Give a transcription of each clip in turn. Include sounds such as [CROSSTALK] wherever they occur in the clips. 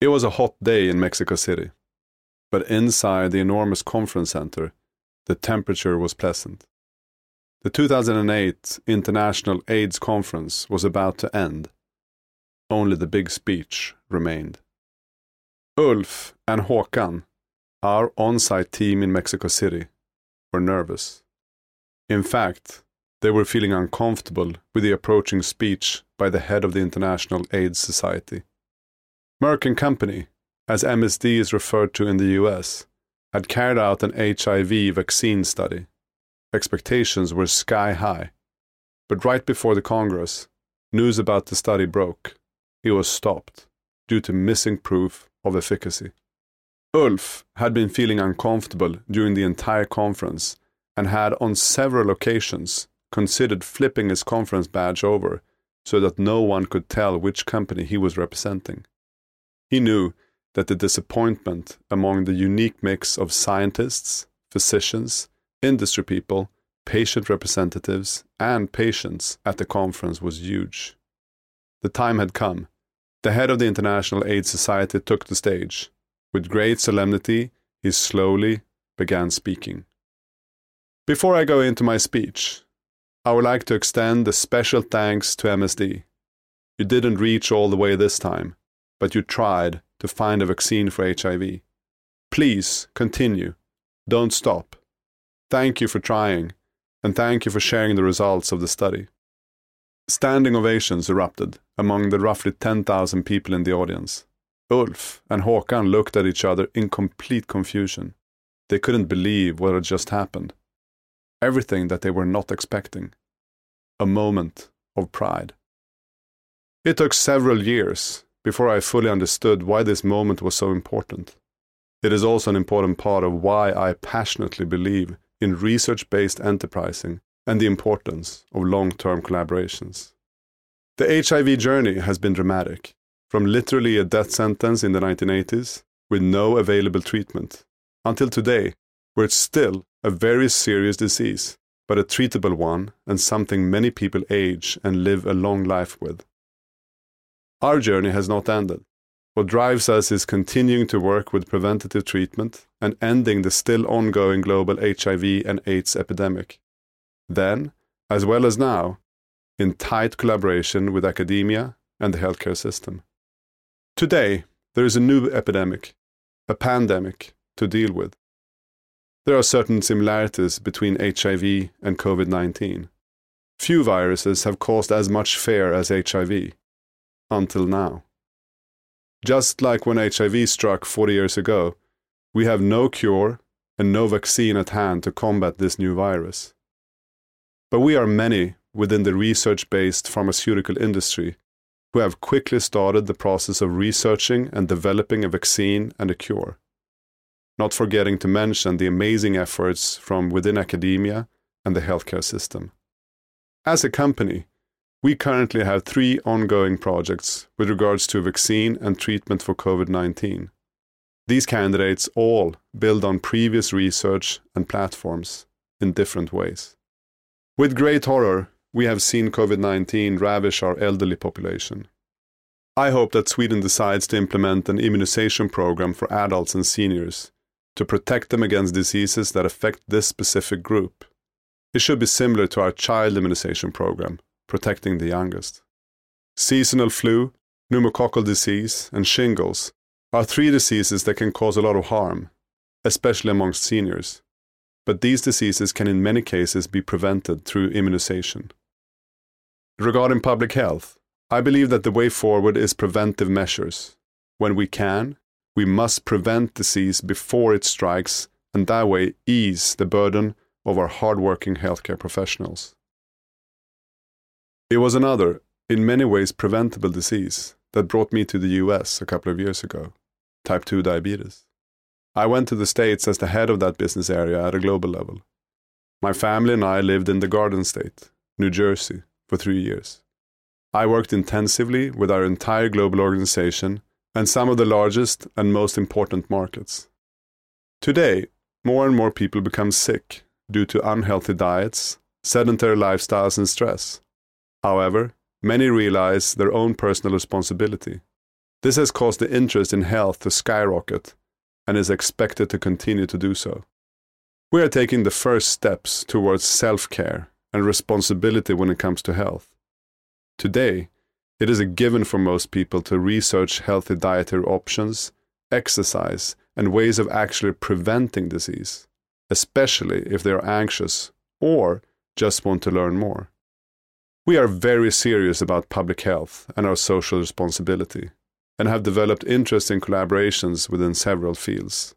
It was a hot day in Mexico City, but inside the enormous conference center, the temperature was pleasant. The 2008 International AIDS Conference was about to end. Only the big speech remained. Ulf and Håkan, our on site team in Mexico City, were nervous. In fact, they were feeling uncomfortable with the approaching speech by the head of the International AIDS Society. Merck and Company, as MSD is referred to in the US, had carried out an HIV vaccine study. Expectations were sky high. But right before the Congress, news about the study broke. It was stopped due to missing proof of efficacy. Ulf had been feeling uncomfortable during the entire conference and had on several occasions considered flipping his conference badge over so that no one could tell which company he was representing. He knew that the disappointment among the unique mix of scientists, physicians, industry people, patient representatives, and patients at the conference was huge. The time had come. The head of the International AIDS Society took the stage. With great solemnity, he slowly began speaking. Before I go into my speech, I would like to extend a special thanks to MSD. You didn't reach all the way this time, but you tried to find a vaccine for HIV. Please continue. Don't stop. Thank you for trying, and thank you for sharing the results of the study. Standing ovations erupted among the roughly 10,000 people in the audience. Ulf and Håkan looked at each other in complete confusion. They couldn't believe what had just happened. Everything that they were not expecting. A moment of pride. It took several years before I fully understood why this moment was so important. It is also an important part of why I passionately believe in research based enterprising and the importance of long term collaborations. The HIV journey has been dramatic, from literally a death sentence in the 1980s with no available treatment, until today, where it's still a very serious disease, but a treatable one and something many people age and live a long life with. Our journey has not ended. What drives us is continuing to work with preventative treatment and ending the still ongoing global HIV and AIDS epidemic. Then, as well as now, in tight collaboration with academia and the healthcare system. Today, there is a new epidemic, a pandemic, to deal with. There are certain similarities between HIV and COVID 19. Few viruses have caused as much fear as HIV, until now. Just like when HIV struck 40 years ago, we have no cure and no vaccine at hand to combat this new virus. But we are many within the research based pharmaceutical industry who have quickly started the process of researching and developing a vaccine and a cure. Not forgetting to mention the amazing efforts from within academia and the healthcare system. As a company, we currently have three ongoing projects with regards to vaccine and treatment for COVID 19. These candidates all build on previous research and platforms in different ways. With great horror, we have seen COVID 19 ravish our elderly population. I hope that Sweden decides to implement an immunization program for adults and seniors to protect them against diseases that affect this specific group. It should be similar to our child immunization program protecting the youngest. Seasonal flu, pneumococcal disease, and shingles are three diseases that can cause a lot of harm, especially amongst seniors. But these diseases can in many cases be prevented through immunization. Regarding public health, I believe that the way forward is preventive measures. When we can, we must prevent disease before it strikes and that way ease the burden of our hardworking healthcare professionals. It was another, in many ways preventable disease that brought me to the US a couple of years ago type 2 diabetes. I went to the States as the head of that business area at a global level. My family and I lived in the Garden State, New Jersey, for three years. I worked intensively with our entire global organization and some of the largest and most important markets. Today, more and more people become sick due to unhealthy diets, sedentary lifestyles, and stress. However, many realize their own personal responsibility. This has caused the interest in health to skyrocket and is expected to continue to do so. We are taking the first steps towards self care and responsibility when it comes to health. Today, it is a given for most people to research healthy dietary options, exercise, and ways of actually preventing disease, especially if they are anxious or just want to learn more. We are very serious about public health and our social responsibility, and have developed interesting collaborations within several fields.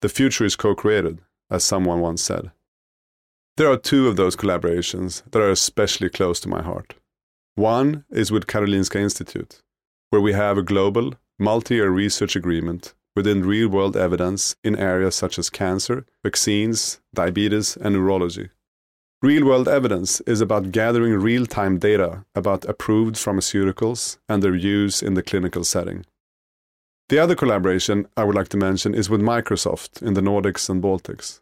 The future is co created, as someone once said. There are two of those collaborations that are especially close to my heart. One is with Karolinska Institute, where we have a global, multi year research agreement within real world evidence in areas such as cancer, vaccines, diabetes, and neurology. Real world evidence is about gathering real time data about approved pharmaceuticals and their use in the clinical setting. The other collaboration I would like to mention is with Microsoft in the Nordics and Baltics.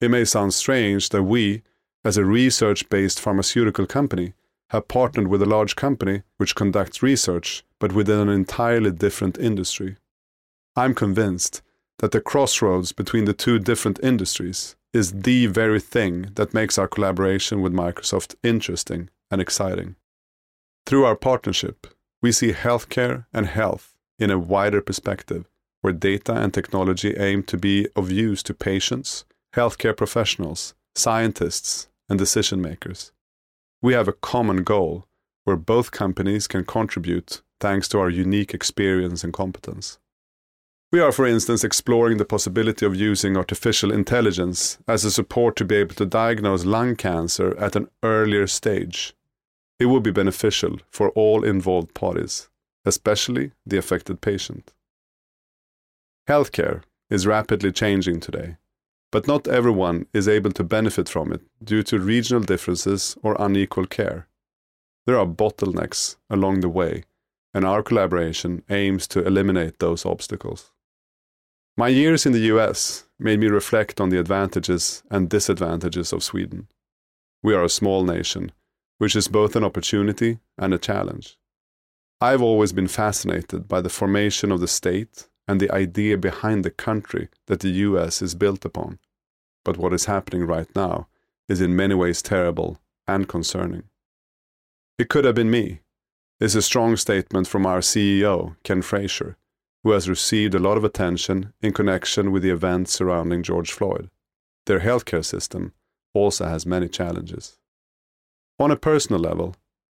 It may sound strange that we, as a research based pharmaceutical company, have partnered with a large company which conducts research, but within an entirely different industry. I'm convinced that the crossroads between the two different industries is the very thing that makes our collaboration with Microsoft interesting and exciting. Through our partnership, we see healthcare and health in a wider perspective, where data and technology aim to be of use to patients, healthcare professionals, scientists, and decision makers we have a common goal where both companies can contribute thanks to our unique experience and competence. We are, for instance, exploring the possibility of using artificial intelligence as a support to be able to diagnose lung cancer at an earlier stage. It would be beneficial for all involved parties, especially the affected patient. Healthcare is rapidly changing today but not everyone is able to benefit from it due to regional differences or unequal care. There are bottlenecks along the way, and our collaboration aims to eliminate those obstacles. My years in the US made me reflect on the advantages and disadvantages of Sweden. We are a small nation, which is both an opportunity and a challenge. I've always been fascinated by the formation of the state and the idea behind the country that the US is built upon. But what is happening right now is in many ways terrible and concerning. It could have been me, is a strong statement from our CEO, Ken Frazier, who has received a lot of attention in connection with the events surrounding George Floyd. Their healthcare system also has many challenges. On a personal level,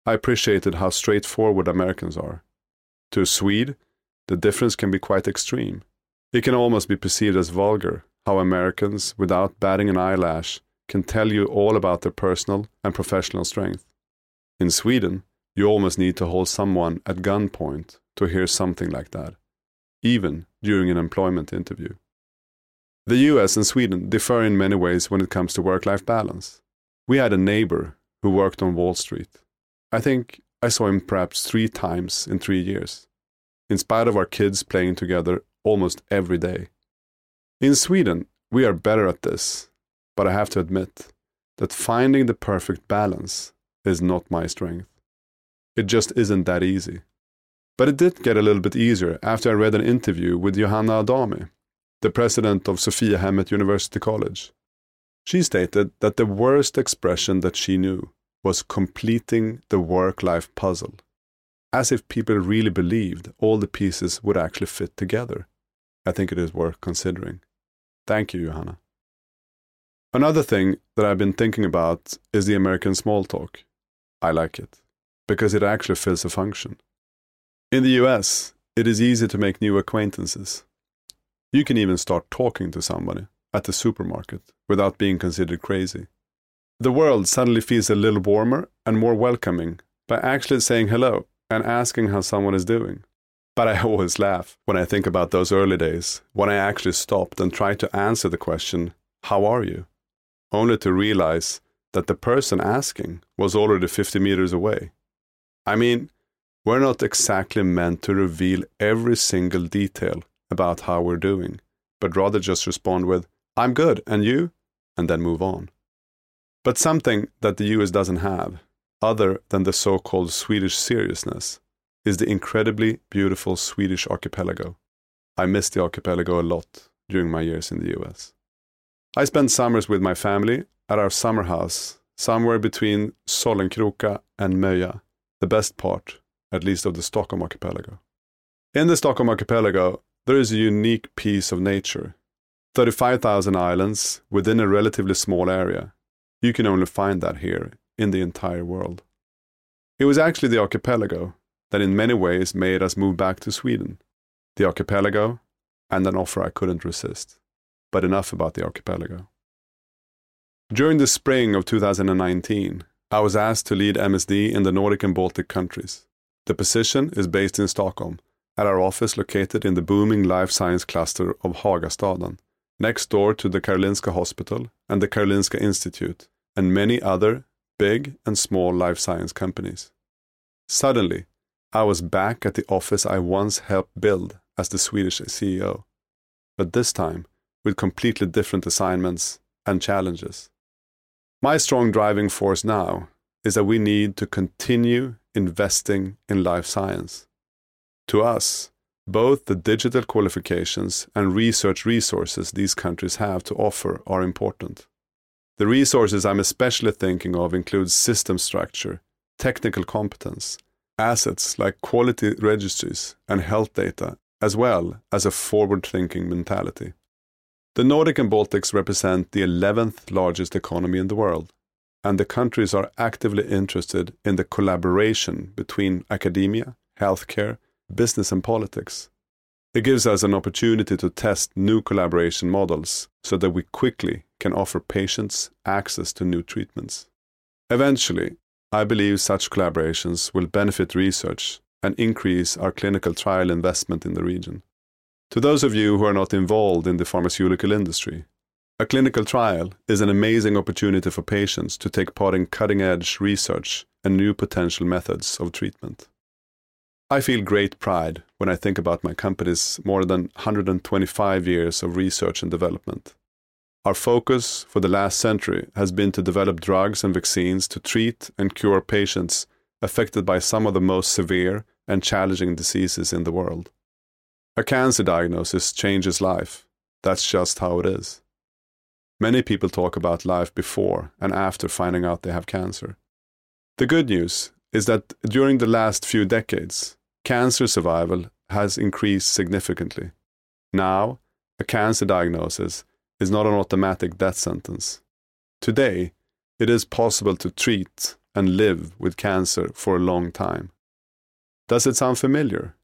I appreciated how straightforward Americans are. To a Swede, the difference can be quite extreme. It can almost be perceived as vulgar how Americans, without batting an eyelash, can tell you all about their personal and professional strength. In Sweden, you almost need to hold someone at gunpoint to hear something like that, even during an employment interview. The US and Sweden differ in many ways when it comes to work life balance. We had a neighbor who worked on Wall Street. I think I saw him perhaps three times in three years in spite of our kids playing together almost every day. In Sweden, we are better at this, but I have to admit that finding the perfect balance is not my strength. It just isn't that easy. But it did get a little bit easier after I read an interview with Johanna Adami, the president of Sophiahemmet University College. She stated that the worst expression that she knew was completing the work life puzzle as if people really believed all the pieces would actually fit together. I think it is worth considering. Thank you, Johanna. Another thing that I've been thinking about is the American small talk. I like it because it actually fills a function. In the US, it is easy to make new acquaintances. You can even start talking to somebody at the supermarket without being considered crazy. The world suddenly feels a little warmer and more welcoming by actually saying hello and asking how someone is doing. But I [LAUGHS] always laugh when I think about those early days when I actually stopped and tried to answer the question, How are you? only to realize that the person asking was already 50 meters away. I mean, we're not exactly meant to reveal every single detail about how we're doing, but rather just respond with, I'm good, and you? And then move on. But something that the US doesn't have other than the so called Swedish seriousness, is the incredibly beautiful Swedish archipelago. I miss the archipelago a lot during my years in the US. I spent summers with my family at our summer house somewhere between Sollenkroka and Möja, the best part, at least of the Stockholm archipelago. In the Stockholm archipelago, there is a unique piece of nature 35,000 islands within a relatively small area. You can only find that here in the entire world. It was actually the archipelago that in many ways made us move back to Sweden. The archipelago and an offer I couldn't resist. But enough about the archipelago. During the spring of 2019, I was asked to lead MSD in the Nordic and Baltic countries. The position is based in Stockholm, at our office located in the booming life science cluster of Hagastaden, next door to the Karolinska Hospital and the Karolinska Institute, and many other big and small life science companies. Suddenly, I was back at the office I once helped build as the Swedish CEO, but this time with completely different assignments and challenges. My strong driving force now is that we need to continue investing in life science. To us, both the digital qualifications and research resources these countries have to offer are important. The resources I'm especially thinking of include system structure, technical competence, assets like quality registries and health data, as well as a forward thinking mentality. The Nordic and Baltics represent the 11th largest economy in the world, and the countries are actively interested in the collaboration between academia, healthcare, business and politics. It gives us an opportunity to test new collaboration models so that we quickly can offer patients access to new treatments. Eventually, I believe such collaborations will benefit research and increase our clinical trial investment in the region. To those of you who are not involved in the pharmaceutical industry, a clinical trial is an amazing opportunity for patients to take part in cutting edge research and new potential methods of treatment. I feel great pride when I think about my company's more than 125 years of research and development. Our focus for the last century has been to develop drugs and vaccines to treat and cure patients affected by some of the most severe and challenging diseases in the world. A cancer diagnosis changes life. That's just how it is. Many people talk about life before and after finding out they have cancer. The good news is that during the last few decades, cancer survival has increased significantly. Now, a cancer diagnosis is not an automatic death sentence. Today, it is possible to treat and live with cancer for a long time. Does it sound familiar?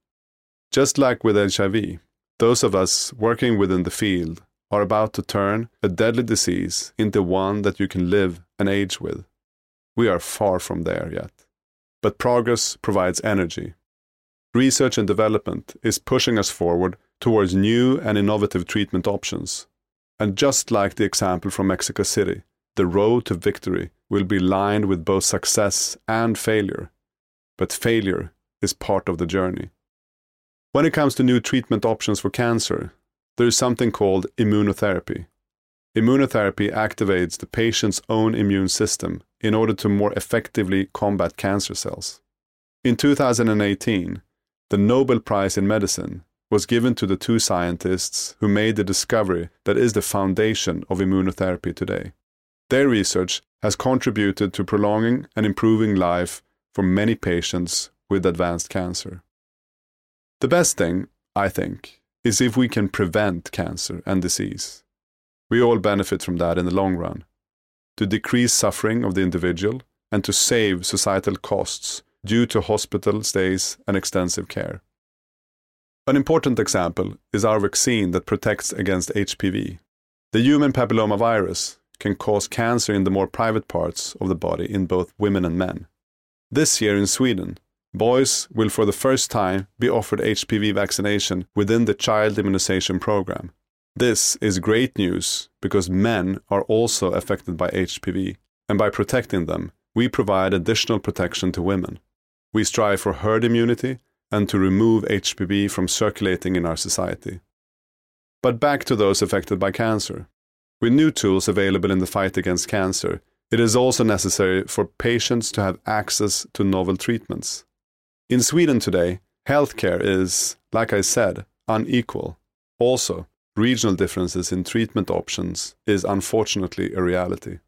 Just like with HIV, those of us working within the field are about to turn a deadly disease into one that you can live and age with. We are far from there yet. But progress provides energy research and development is pushing us forward towards new and innovative treatment options. And just like the example from Mexico City, the road to victory will be lined with both success and failure. But failure is part of the journey. When it comes to new treatment options for cancer, there is something called immunotherapy. Immunotherapy activates the patient's own immune system in order to more effectively combat cancer cells. In 2018, the Nobel Prize in Medicine was given to the two scientists who made the discovery that is the foundation of immunotherapy today. Their research has contributed to prolonging and improving life for many patients with advanced cancer. The best thing, I think, is if we can prevent cancer and disease. We all benefit from that in the long run. To decrease suffering of the individual and to save societal costs due to hospital stays and extensive care. An important example is our vaccine that protects against HPV. The human papillomavirus can cause cancer in the more private parts of the body in both women and men. This year in Sweden, boys will for the first time be offered HPV vaccination within the child immunization program. This is great news because men are also affected by HPV, and by protecting them, we provide additional protection to women. We strive for herd immunity and to remove HPV from circulating in our society. But back to those affected by cancer. With new tools available in the fight against cancer, it is also necessary for patients to have access to novel treatments. In Sweden today, healthcare is, like I said, unequal. Also, regional differences in treatment options is unfortunately a reality.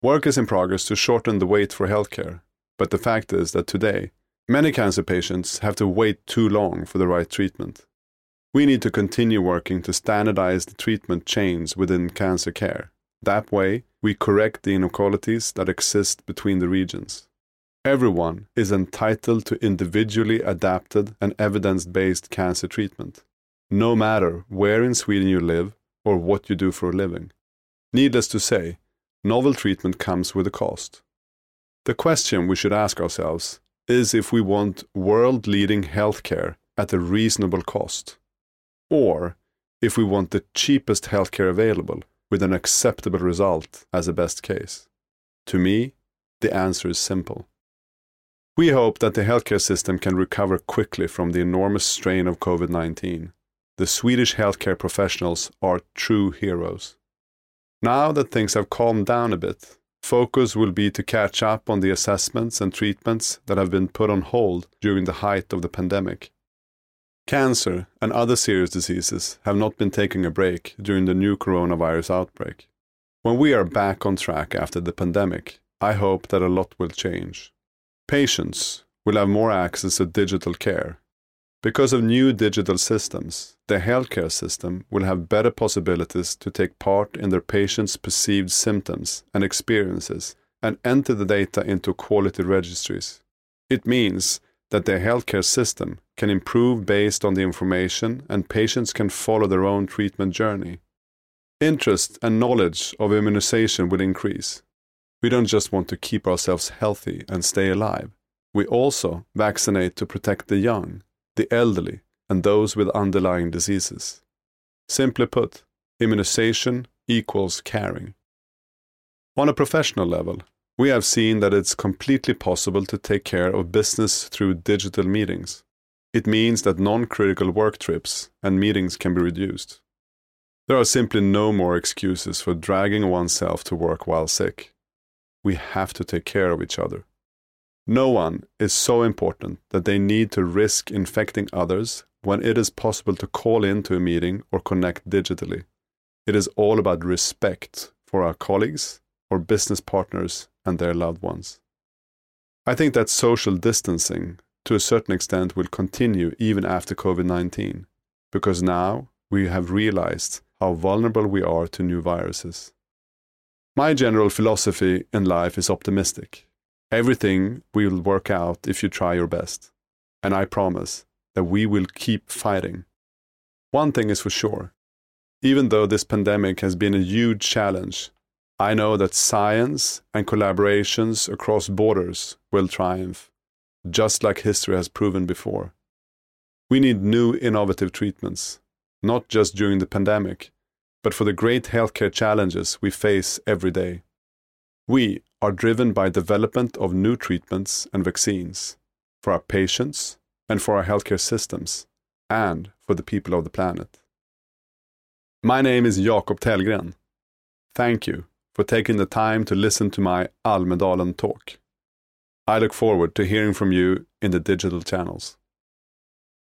Work is in progress to shorten the wait for healthcare, but the fact is that today, many cancer patients have to wait too long for the right treatment. We need to continue working to standardize the treatment chains within cancer care. That way, we correct the inequalities that exist between the regions. Everyone is entitled to individually adapted and evidence based cancer treatment, no matter where in Sweden you live or what you do for a living. Needless to say, novel treatment comes with a cost. The question we should ask ourselves is if we want world leading healthcare at a reasonable cost, or if we want the cheapest healthcare available with an acceptable result as a best case. To me, the answer is simple. We hope that the healthcare system can recover quickly from the enormous strain of COVID 19. The Swedish healthcare professionals are true heroes. Now that things have calmed down a bit, focus will be to catch up on the assessments and treatments that have been put on hold during the height of the pandemic. Cancer and other serious diseases have not been taking a break during the new coronavirus outbreak. When we are back on track after the pandemic, I hope that a lot will change. Patients will have more access to digital care. Because of new digital systems, the healthcare system will have better possibilities to take part in their patients' perceived symptoms and experiences and enter the data into quality registries. It means that the healthcare system can improve based on the information and patients can follow their own treatment journey. Interest and knowledge of immunization will increase. We don't just want to keep ourselves healthy and stay alive. We also vaccinate to protect the young, the elderly, and those with underlying diseases. Simply put, immunization equals caring. On a professional level, we have seen that it's completely possible to take care of business through digital meetings. It means that non critical work trips and meetings can be reduced. There are simply no more excuses for dragging oneself to work while sick we have to take care of each other. No one is so important that they need to risk infecting others when it is possible to call into a meeting or connect digitally. It is all about respect for our colleagues or business partners and their loved ones. I think that social distancing, to a certain extent, will continue even after COVID 19, because now we have realized how vulnerable we are to new viruses. My general philosophy in life is optimistic. Everything will work out if you try your best. And I promise that we will keep fighting. One thing is for sure. Even though this pandemic has been a huge challenge, I know that science and collaborations across borders will triumph, just like history has proven before. We need new innovative treatments, not just during the pandemic, but for the great healthcare challenges we face every day. We are driven by development of new treatments and vaccines for our patients and for our healthcare systems and for the people of the planet. My name is Jakob Tellgren. Thank you for taking the time to listen to my Almedalen talk. I look forward to hearing from you in the digital channels.